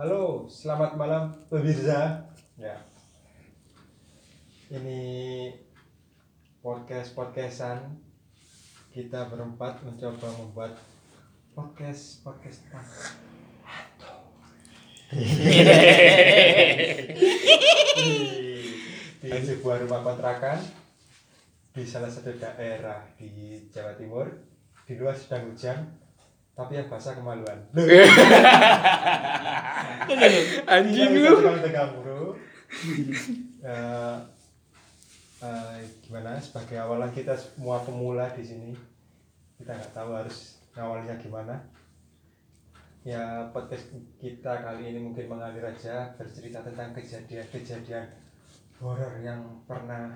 Halo, selamat malam pemirsa. Ya. Ini podcast podcastan kita berempat mencoba membuat podcast podcast tentang di sebuah rumah kontrakan di salah satu daerah di Jawa Timur. Di luar sedang hujan, tapi yang basah kemaluan. Anjing Kita lu. bisa tegang, bro. Eh, eh, gimana sebagai awalan kita semua pemula di sini kita nggak tahu harus awalnya gimana ya podcast kita kali ini mungkin mengalir aja bercerita tentang kejadian-kejadian horor yang pernah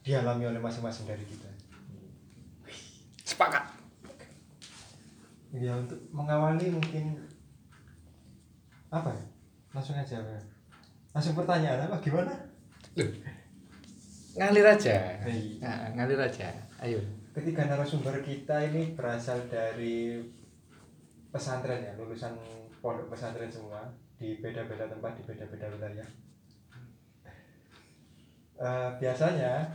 dialami oleh masing-masing dari kita Sepakat. Ya untuk mengawali mungkin apa ya langsung aja ya. langsung pertanyaan apa gimana Ngalir aja. Baik. Nah, ngalir aja. Ayo. ketiga narasumber kita ini berasal dari pesantren ya lulusan pondok pesantren semua di beda-beda tempat di beda-beda wilayah Eh, biasanya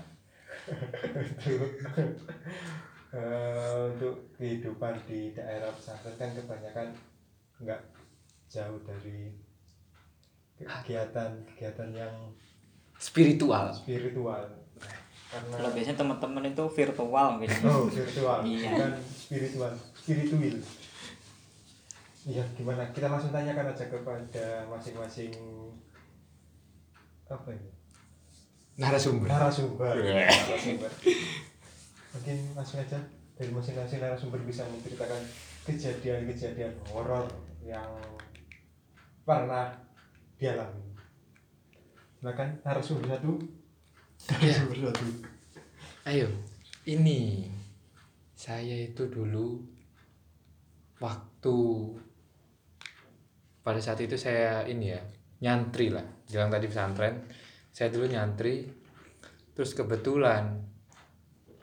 untuk eh, untuk kehidupan di daerah pesantren kan kebanyakan nggak jauh dari kegiatan-kegiatan yang Spiritual. spiritual karena Kalau biasanya teman-teman itu virtual gitu. Oh, virtual, Iya. bukan spiritual, spiritual. Iya, gimana? Kita langsung tanyakan aja kepada masing-masing apa ini? Narasumber. Narasumber. Iya. Narasumber. Mungkin langsung aja dari masing-masing narasumber bisa menceritakan kejadian-kejadian horor yang pernah dialami. Silakan narasumber satu. Narasumber satu. Ayo. Ini saya itu dulu waktu pada saat itu saya ini ya nyantri lah bilang tadi pesantren saya dulu nyantri terus kebetulan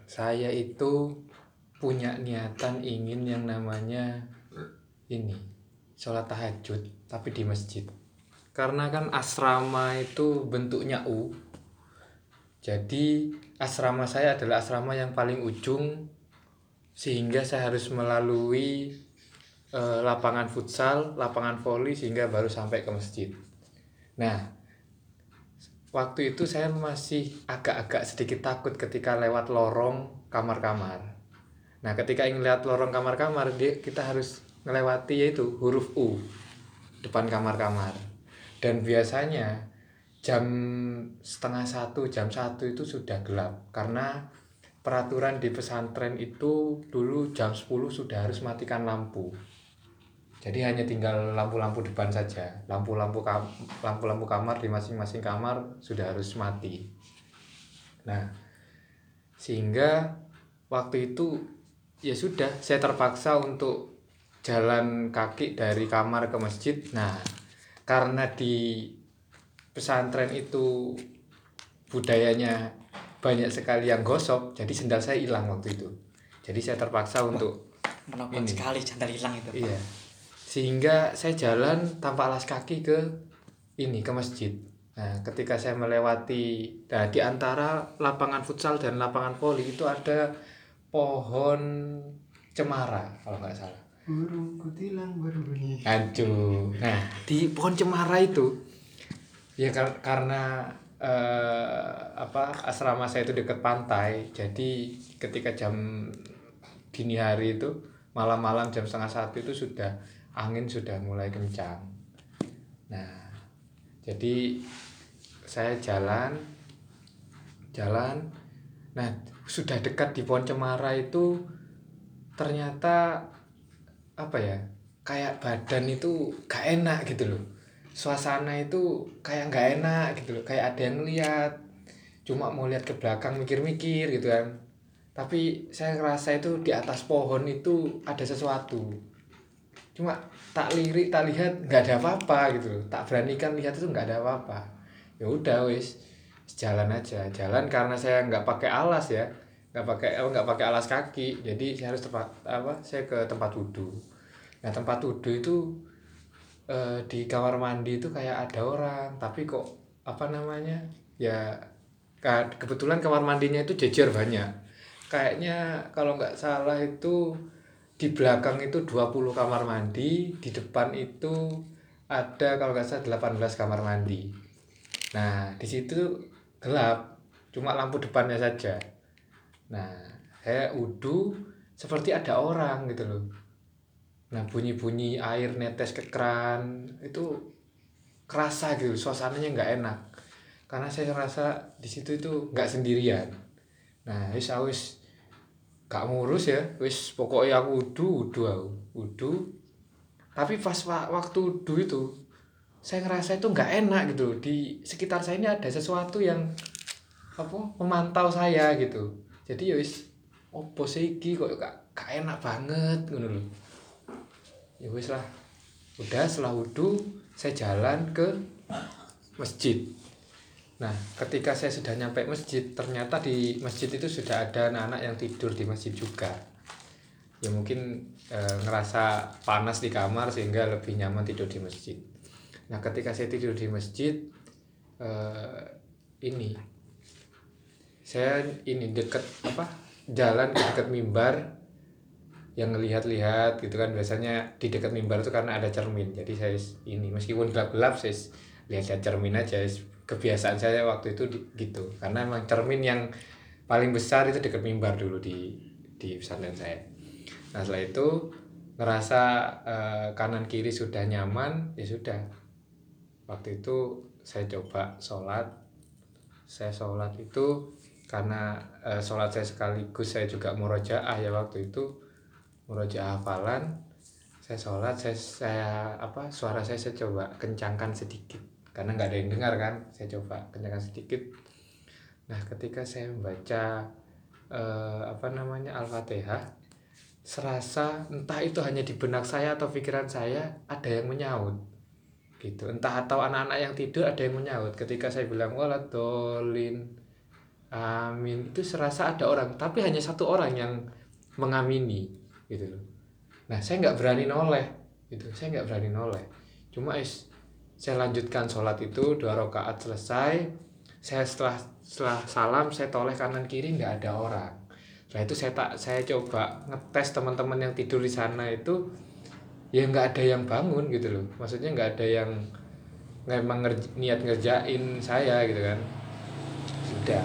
saya itu punya niatan ingin yang namanya ini sholat tahajud tapi di masjid karena kan asrama itu bentuknya U jadi asrama saya adalah asrama yang paling ujung sehingga saya harus melalui eh, lapangan futsal, lapangan voli sehingga baru sampai ke masjid. Nah, waktu itu saya masih agak-agak sedikit takut ketika lewat lorong kamar-kamar. Nah, ketika ingin lewat lorong kamar-kamar, kita harus melewati yaitu huruf U depan kamar-kamar. Dan biasanya jam setengah satu, jam satu itu sudah gelap karena peraturan di pesantren itu dulu jam 10 sudah harus matikan lampu. Jadi hanya tinggal lampu-lampu depan saja. Lampu-lampu kam- lampu-lampu kamar di masing-masing kamar sudah harus mati. Nah, sehingga waktu itu ya sudah saya terpaksa untuk jalan kaki dari kamar ke masjid. Nah, karena di pesantren itu budayanya banyak sekali yang gosok, jadi sendal saya hilang waktu itu. Jadi saya terpaksa untuk Menakutkan Ini. sekali sandal hilang itu. Pak. Sehingga saya jalan tanpa alas kaki ke ini ke masjid. Nah, ketika saya melewati nah di antara lapangan futsal dan lapangan voli itu ada pohon cemara kalau nggak salah. Burung kutilang berbunyi. Aduh. Nah, di pohon cemara itu ya kar- karena eh, apa asrama saya itu dekat pantai, jadi ketika jam dini hari itu malam-malam jam setengah satu itu sudah angin sudah mulai kencang. Nah, jadi saya jalan jalan. Nah sudah dekat di pohon cemara itu ternyata apa ya kayak badan itu gak enak gitu loh. Suasana itu kayak gak enak gitu loh. Kayak ada yang lihat cuma mau lihat ke belakang mikir-mikir gitu kan. Tapi saya ngerasa itu di atas pohon itu ada sesuatu cuma tak lirik tak lihat nggak ada apa-apa gitu tak beranikan lihat itu nggak ada apa-apa. Ya udah wis. Jalan aja. Jalan karena saya nggak pakai alas ya. Nggak pakai nggak pakai alas kaki. Jadi saya harus tempat apa saya ke tempat wudhu. Nah tempat wudhu itu eh, di kamar mandi itu kayak ada orang. Tapi kok apa namanya ya kebetulan kamar mandinya itu jejer banyak. Kayaknya kalau nggak salah itu di belakang itu 20 kamar mandi di depan itu ada kalau nggak salah 18 kamar mandi. Nah di situ gelap cuma lampu depannya saja. Nah saya udu seperti ada orang gitu loh. Nah bunyi-bunyi air netes ke keran itu kerasa gitu suasananya nggak enak. Karena saya rasa di situ itu nggak sendirian. Nah wis aku wis gak ngurus ya. Wis pokoknya aku udu udu aku. Udu. Tapi pas wa- waktu udu itu saya ngerasa itu nggak enak gitu di sekitar saya ini ada sesuatu yang apa memantau saya gitu. Jadi ya wis opo iki kok gak, gak enak banget ngono lho. Ya wis lah. Udah setelah wudhu saya jalan ke masjid nah ketika saya sudah nyampe masjid ternyata di masjid itu sudah ada anak-anak yang tidur di masjid juga. Ya mungkin eh, ngerasa panas di kamar sehingga lebih nyaman tidur di masjid. Nah ketika saya tidur di masjid eh, ini saya ini deket apa jalan dekat mimbar yang ngelihat-lihat gitu kan. Biasanya di dekat mimbar itu karena ada cermin. Jadi saya ini meskipun gelap-gelap saya lihat-lihat cermin aja kebiasaan saya waktu itu di- gitu. Karena emang cermin yang paling besar itu dekat mimbar dulu di di pesantren saya. Nah setelah itu ngerasa eh, kanan kiri sudah nyaman ya sudah. Waktu itu saya coba sholat. Saya sholat itu karena eh, sholat saya sekaligus saya juga murojaah ya waktu itu. Murojaah hafalan. Saya sholat saya saya apa suara saya saya coba kencangkan sedikit karena nggak ada yang dengar kan saya coba kencangkan sedikit. Nah ketika saya membaca eh, apa namanya al-fatihah serasa entah itu hanya di benak saya atau pikiran saya ada yang menyaut. Gitu. Entah atau anak-anak yang tidur ada yang menyaut. Ketika saya bilang waladolin amin. Itu serasa ada orang tapi hanya satu orang yang mengamini gitu loh. Nah saya nggak berani noleh gitu. Saya nggak berani noleh. Cuma is saya lanjutkan sholat itu dua rakaat selesai. Saya setelah setelah salam saya toleh kanan kiri nggak ada orang. Setelah itu saya tak saya coba ngetes teman-teman yang tidur di sana itu ya nggak ada yang bangun gitu loh. Maksudnya nggak ada yang memang ngerj- niat ngerjain saya gitu kan. Sudah.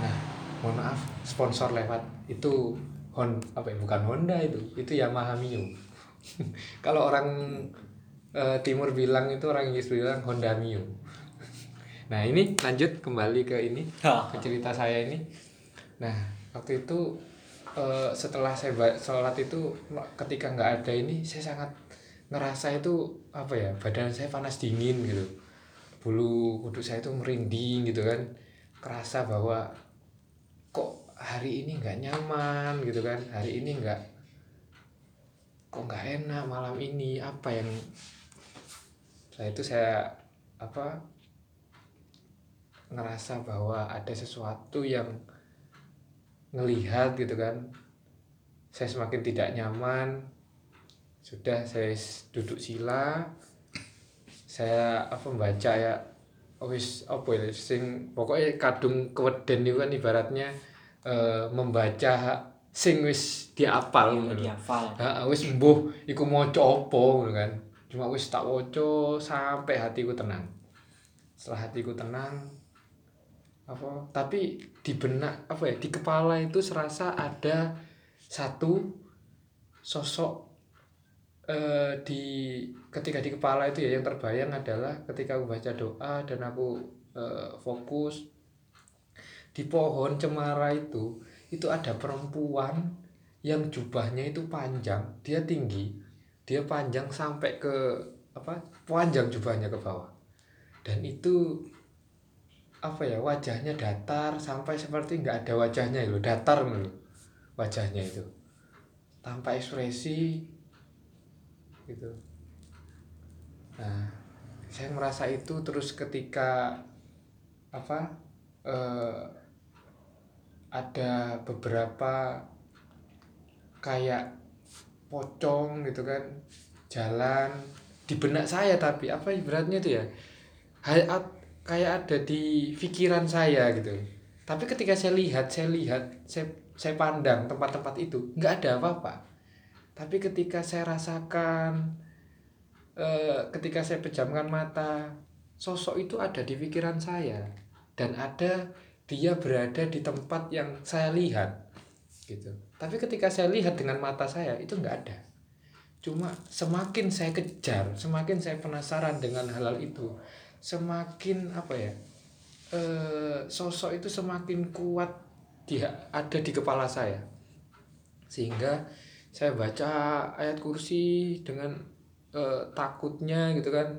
Nah mohon maaf sponsor lewat itu Hon apa ya bukan Honda itu itu Yamaha Mio kalau orang eh, timur bilang itu orang Inggris bilang Honda Mio. Nah ini lanjut kembali ke ini ke cerita saya ini. Nah waktu itu eh, setelah saya sholat itu ketika nggak ada ini saya sangat ngerasa itu apa ya badan saya panas dingin gitu. Bulu kuduk saya itu merinding gitu kan. Kerasa bahwa kok hari ini nggak nyaman gitu kan. Hari ini nggak kok nggak enak malam ini? Apa yang setelah itu saya apa ngerasa bahwa ada sesuatu yang ngelihat gitu kan. Saya semakin tidak nyaman. Sudah saya duduk sila. Saya apa membaca ya wis apa ya sing pokoknya kadung keweden itu kan ibaratnya eh, membaca sing wis diapal ngono lho. dihafal Heeh, wis mbuh iku maca apa ngono kan. Cuma wis tak waca sampai hatiku tenang. Setelah hatiku tenang apa tapi di benak apa ya di kepala itu serasa ada satu sosok eh, di ketika di kepala itu ya yang terbayang adalah ketika aku baca doa dan aku eh, fokus di pohon cemara itu itu ada perempuan yang jubahnya itu panjang dia tinggi dia panjang sampai ke apa panjang jubahnya ke bawah. Dan itu apa ya wajahnya datar sampai seperti nggak ada wajahnya loh datar loh wajahnya itu. Tanpa ekspresi gitu. Nah saya merasa itu terus ketika apa eh, ada beberapa kayak pocong gitu kan jalan di benak saya tapi apa ibaratnya itu ya? Kayak kayak ada di pikiran saya gitu. Tapi ketika saya lihat saya lihat saya saya pandang tempat-tempat itu nggak ada apa-apa. Tapi ketika saya rasakan eh, ketika saya pejamkan mata sosok itu ada di pikiran saya. Dan ada dia berada di tempat yang saya lihat gitu. Tapi ketika saya lihat dengan mata saya itu nggak ada. Cuma semakin saya kejar semakin saya penasaran dengan hal-hal itu semakin apa ya eh, sosok itu semakin kuat dia ada di kepala saya. Sehingga saya baca ayat kursi dengan eh, takutnya gitu kan.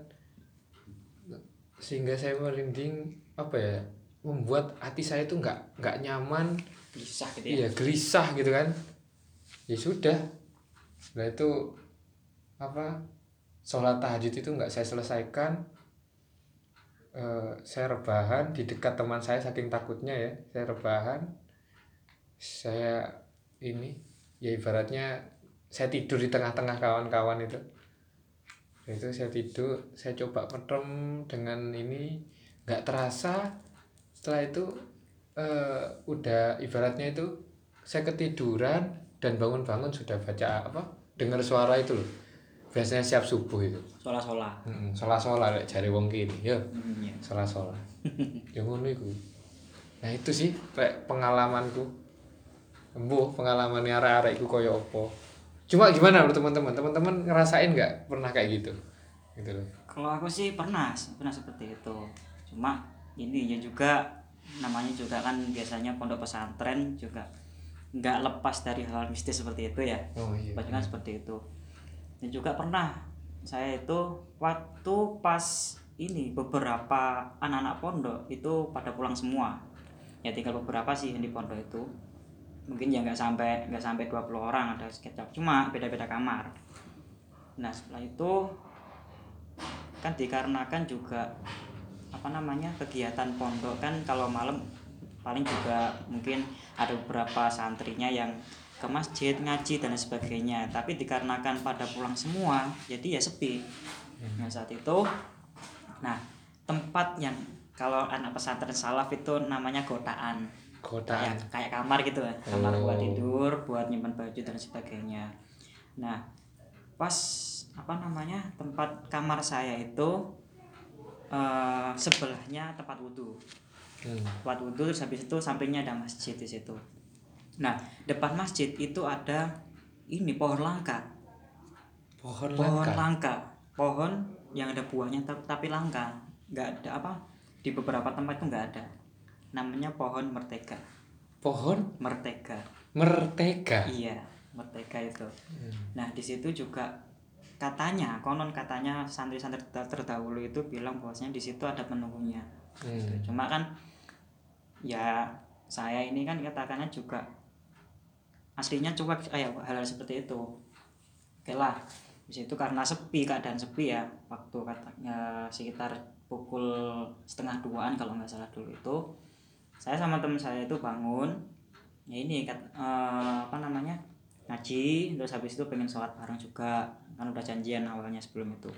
Sehingga saya merinding apa ya membuat hati saya itu nggak nggak nyaman. Bisa gitu ya? Iya gelisah gitu kan. Ya sudah. Setelah itu apa sholat tahajud itu nggak saya selesaikan. Eh, saya rebahan di dekat teman saya saking takutnya ya saya rebahan. Saya ini ya ibaratnya saya tidur di tengah-tengah kawan-kawan itu. Itu saya tidur saya coba merem dengan ini. Nggak terasa setelah itu eh, udah ibaratnya itu saya ketiduran dan bangun-bangun sudah baca apa dengar suara itu loh. Biasanya siap subuh itu. Sholat hmm, sholat-sholat lek jari wong kini ya. Hmm, ya. sholat-sholat. Ya ngono iku. Nah itu sih lek pengalamanku. Embuh pengalaman arek-arek iku koyo apa. Cuma gimana menurut teman-teman? Teman-teman ngerasain nggak pernah kayak gitu? Gitu loh. Kalau aku sih pernah pernah seperti itu. Cuma ini ya juga namanya juga kan biasanya pondok pesantren juga nggak lepas dari hal mistis seperti itu ya. Oh iya. Kan seperti itu. Dan juga pernah saya itu waktu pas ini beberapa anak-anak pondok itu pada pulang semua. Ya tinggal beberapa sih yang di pondok itu. Mungkin ya nggak sampai nggak sampai 20 orang ada sekitar cuma beda-beda kamar. Nah setelah itu kan dikarenakan juga apa namanya kegiatan pondok. Kan kalau malam paling juga mungkin ada beberapa santrinya yang ke masjid ngaji dan sebagainya. Tapi dikarenakan pada pulang semua jadi ya sepi. Nah saat itu nah tempat yang kalau anak pesantren salaf itu namanya gotaan. Kotaan kayak kayak kamar gitu ya. Kamar buat Oh. tidur buat nyimpan baju dan sebagainya. Nah pas apa namanya tempat kamar saya itu eh, sebelahnya tempat wudhu. Hmm. tempat wudhu terus habis itu sampingnya ada masjid di situ. Nah depan masjid itu ada ini pohon langka. Pohon, pohon langka? langka. Pohon yang ada buahnya ta- tapi langka. Nggak ada apa di beberapa tempat itu nggak ada. Namanya pohon mertega. Pohon mertega. mertega? Iya mertega itu. Hmm. nah di situ juga katanya konon katanya santri-santri ter- terdahulu itu bilang bahwasanya di situ ada penunggunya. Hmm. cuma kan ya saya ini kan katakannya juga aslinya cuek kayak hal-hal seperti itu. Oke lah di situ karena sepi keadaan sepi ya waktu katanya sekitar pukul setengah duaan kalau nggak salah dulu itu saya sama teman saya itu bangun ya ini kat, eh, apa namanya ngaji terus habis itu pengen sholat bareng juga kan udah janjian awalnya sebelum itu.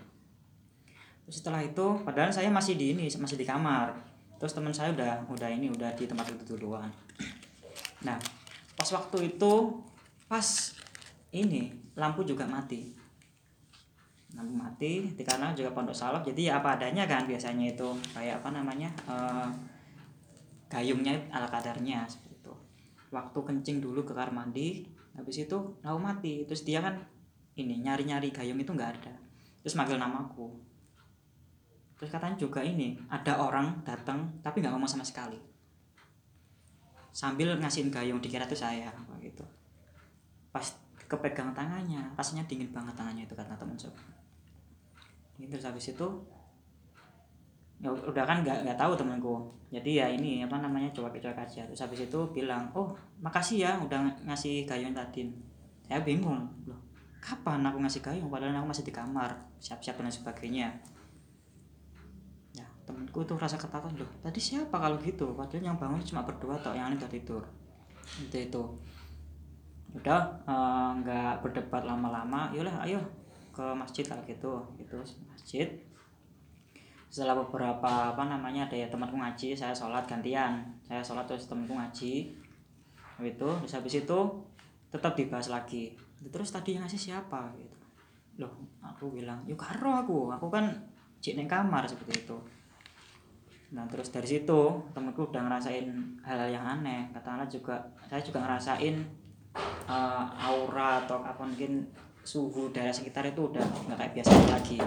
Terus setelah itu padahal saya masih di ini masih di kamar. Terus teman saya udah udah ini udah di tempat itu duluan. Nah pas waktu itu pas ini lampu juga mati. Lampu mati karena juga pondok salaf jadi ya apa adanya kan biasanya itu. Kayak apa namanya eh, gayungnya ala kadarnya seperti itu. Waktu kencing dulu ke kamar mandi habis itu lampu mati. Terus dia kan ini nyari nyari gayung itu nggak ada. Terus manggil namaku. Terus katanya juga ini ada orang datang tapi nggak ngomong sama sekali. Sambil ngasihin gayung dikira tuh saya gitu. Pas kepegang tangannya rasanya dingin banget tangannya itu kata teman saya. Ini terus habis itu ya udah kan nggak nggak tahu temanku. Jadi ya ini apa namanya coba-coba aja. Terus habis itu bilang oh makasih ya udah ng- ngasih gayung tadi. Saya bingung loh kapan aku ngasih gayung? Padahal aku masih di kamar siap-siap dan sebagainya. Ya temanku tuh rasa ketakutan loh tadi siapa kalau gitu? Padahal yang bangun cuma berdua atau yang lain udah tidur. Itu itu. Udah eh, nggak berdebat lama-lama yaudah ayo ke masjid kalau gitu. Itu masjid. Setelah beberapa apa namanya ada ya temanku ngaji saya sholat gantian. Saya sholat terus temanku ngaji. Itu habis itu tetap dibahas lagi terus tadi yang ngasih siapa gitu. Loh aku bilang yuk karo aku. Aku kan cik neng kamar seperti itu. Nah terus dari situ temanku udah ngerasain hal-hal yang aneh. Katakanlah juga saya juga ngerasain eh, aura atau apa mungkin suhu daerah sekitar itu udah nggak kayak biasa lagi.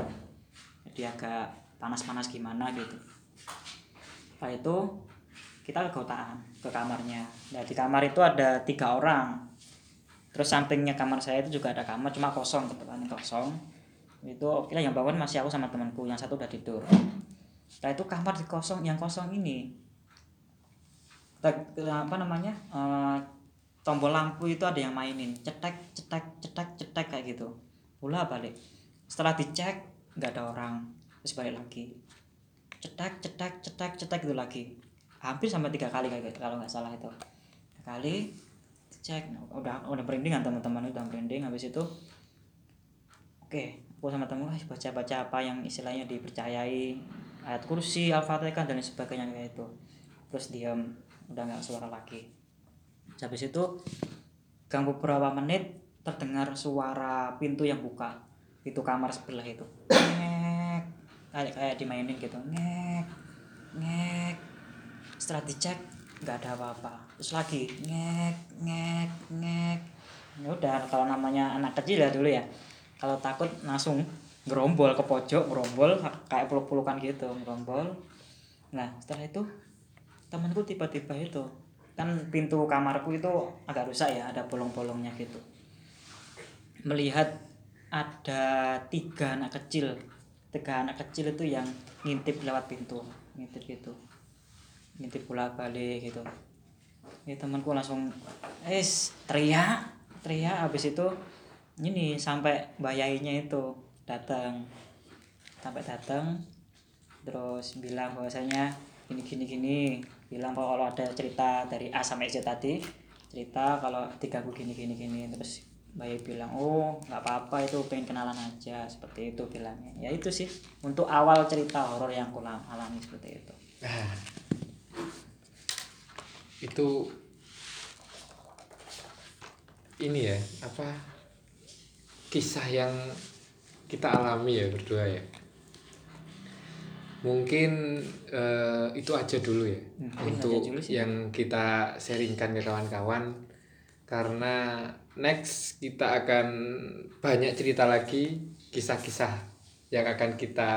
Jadi agak panas-panas gimana gitu. Setelah itu kita ke kotaan ke kamarnya. Nah di kamar itu ada tiga orang terus sampingnya kamar saya itu juga ada kamar cuma kosong kebetulan kosong. Itu oke lah yang bangun masih aku sama temanku yang satu udah tidur. Setelah itu kamar di kosong yang kosong ini. Apa namanya eh, tombol lampu itu ada yang mainin. Cetek cetek cetek cetek kayak gitu. Pula balik. Setelah dicek nggak ada orang. Terus balik lagi. Cetek cetek cetek cetek itu lagi. Hampir sampai tiga kali kayak gitu kalau nggak salah itu. Tiga kali cek. Udah udah merinding kan teman-teman udah merinding. Habis itu oke aku sama temen "Wah, baca baca apa yang istilahnya dipercayai? Ayat kursi al-fatihah dan lain sebagainya kayak itu terus diam udah nggak suara lagi. Habis itu gang beberapa menit terdengar suara pintu yang buka. Pintu kamar sebelah itu. Ngek. Kayak kayak dimainin gitu. Ngek. Ngek. Setelah dicek nggak ada apa-apa. Terus lagi ngek ngek ngek. Ya udah kalau namanya anak kecil ya dulu ya. Kalau takut langsung gerombol ke pojok gerombol kayak peluk-pelukan gitu gerombol nah setelah itu temanku tiba-tiba itu kan pintu kamarku itu agak rusak ya ada bolong-bolongnya gitu. Melihat ada tiga anak kecil tiga anak kecil itu yang ngintip lewat pintu ngintip gitu ngintip bolak balik gitu. Ya temanku langsung es teriak teriak. Habis itu ini sampai bayainya itu datang sampai datang terus bilang bahwasanya gini gini gini. Bilang kalau ada cerita dari A sampai Z tadi cerita kalau tigaku gini gini gini. Terus Bayi bilang oh nggak apa-apa itu pengen kenalan aja seperti itu bilangnya. Ya itu sih untuk awal cerita horor yang aku lam- alami seperti itu. Nah, itu ini ya apa kisah yang kita alami ya berdua ya. Mungkin eh, itu aja dulu ya Hmm, untuk dulu sih. yang kita sharingkan ke kawan-kawan. Karena next kita akan banyak cerita lagi kisah-kisah yang akan kita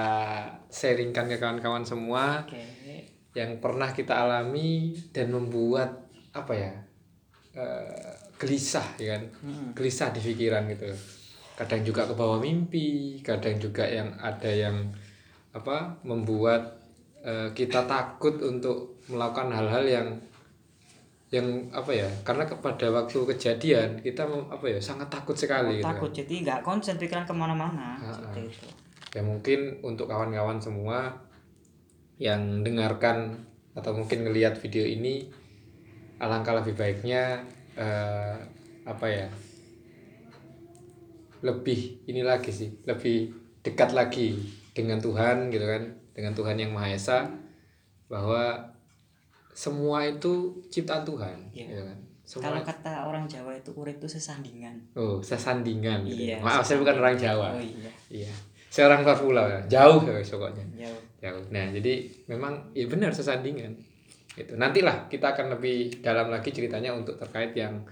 sharingkan ke kawan-kawan semua. Oke yang pernah kita alami dan membuat apa ya eh, gelisah ya kan Mm-mm. gelisah di pikiran gitu kadang juga ke bawah mimpi kadang juga yang ada yang apa membuat eh, kita takut untuk melakukan hal-hal yang yang apa ya karena kepada waktu kejadian kita apa ya sangat takut sekali gitu kan. takut jadi nggak konsen pikiran ke mana-mana seperti itu ya mungkin untuk kawan-kawan semua yang dengarkan atau mungkin ngelihat video ini alangkah lebih baiknya eh, apa ya lebih ini lagi sih lebih dekat lagi dengan Tuhan gitu kan dengan Tuhan yang Maha Esa bahwa semua itu ciptaan Tuhan Iya. gitu kan. Semua kalau kata orang Jawa itu urip itu sesandingan. Oh sesandingan gitu. Iya, ya. maaf saya bukan orang sesandingan. Jawa. Oh iya. Iya. Saya orang luar pulau ya jauh ya pokoknya. Jauh jauh nah jadi memang ya benar sesandingan itu nantilah kita akan lebih dalam lagi ceritanya untuk terkait yang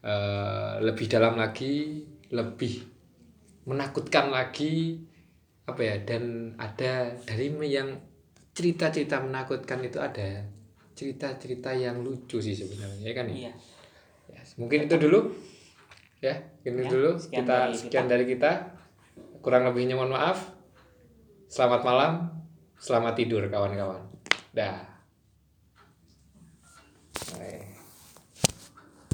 eh, lebih dalam lagi lebih menakutkan lagi apa ya dan ada dari yang cerita-cerita menakutkan itu ada cerita-cerita yang lucu sih sebenarnya ya kan ya? iya. Ya, mungkin itu dulu ya. Ini Ya, dulu sekian kita dari sekian kita. dari kita. Kurang lebihnya mohon maaf. Selamat malam selamat tidur kawan-kawan dah.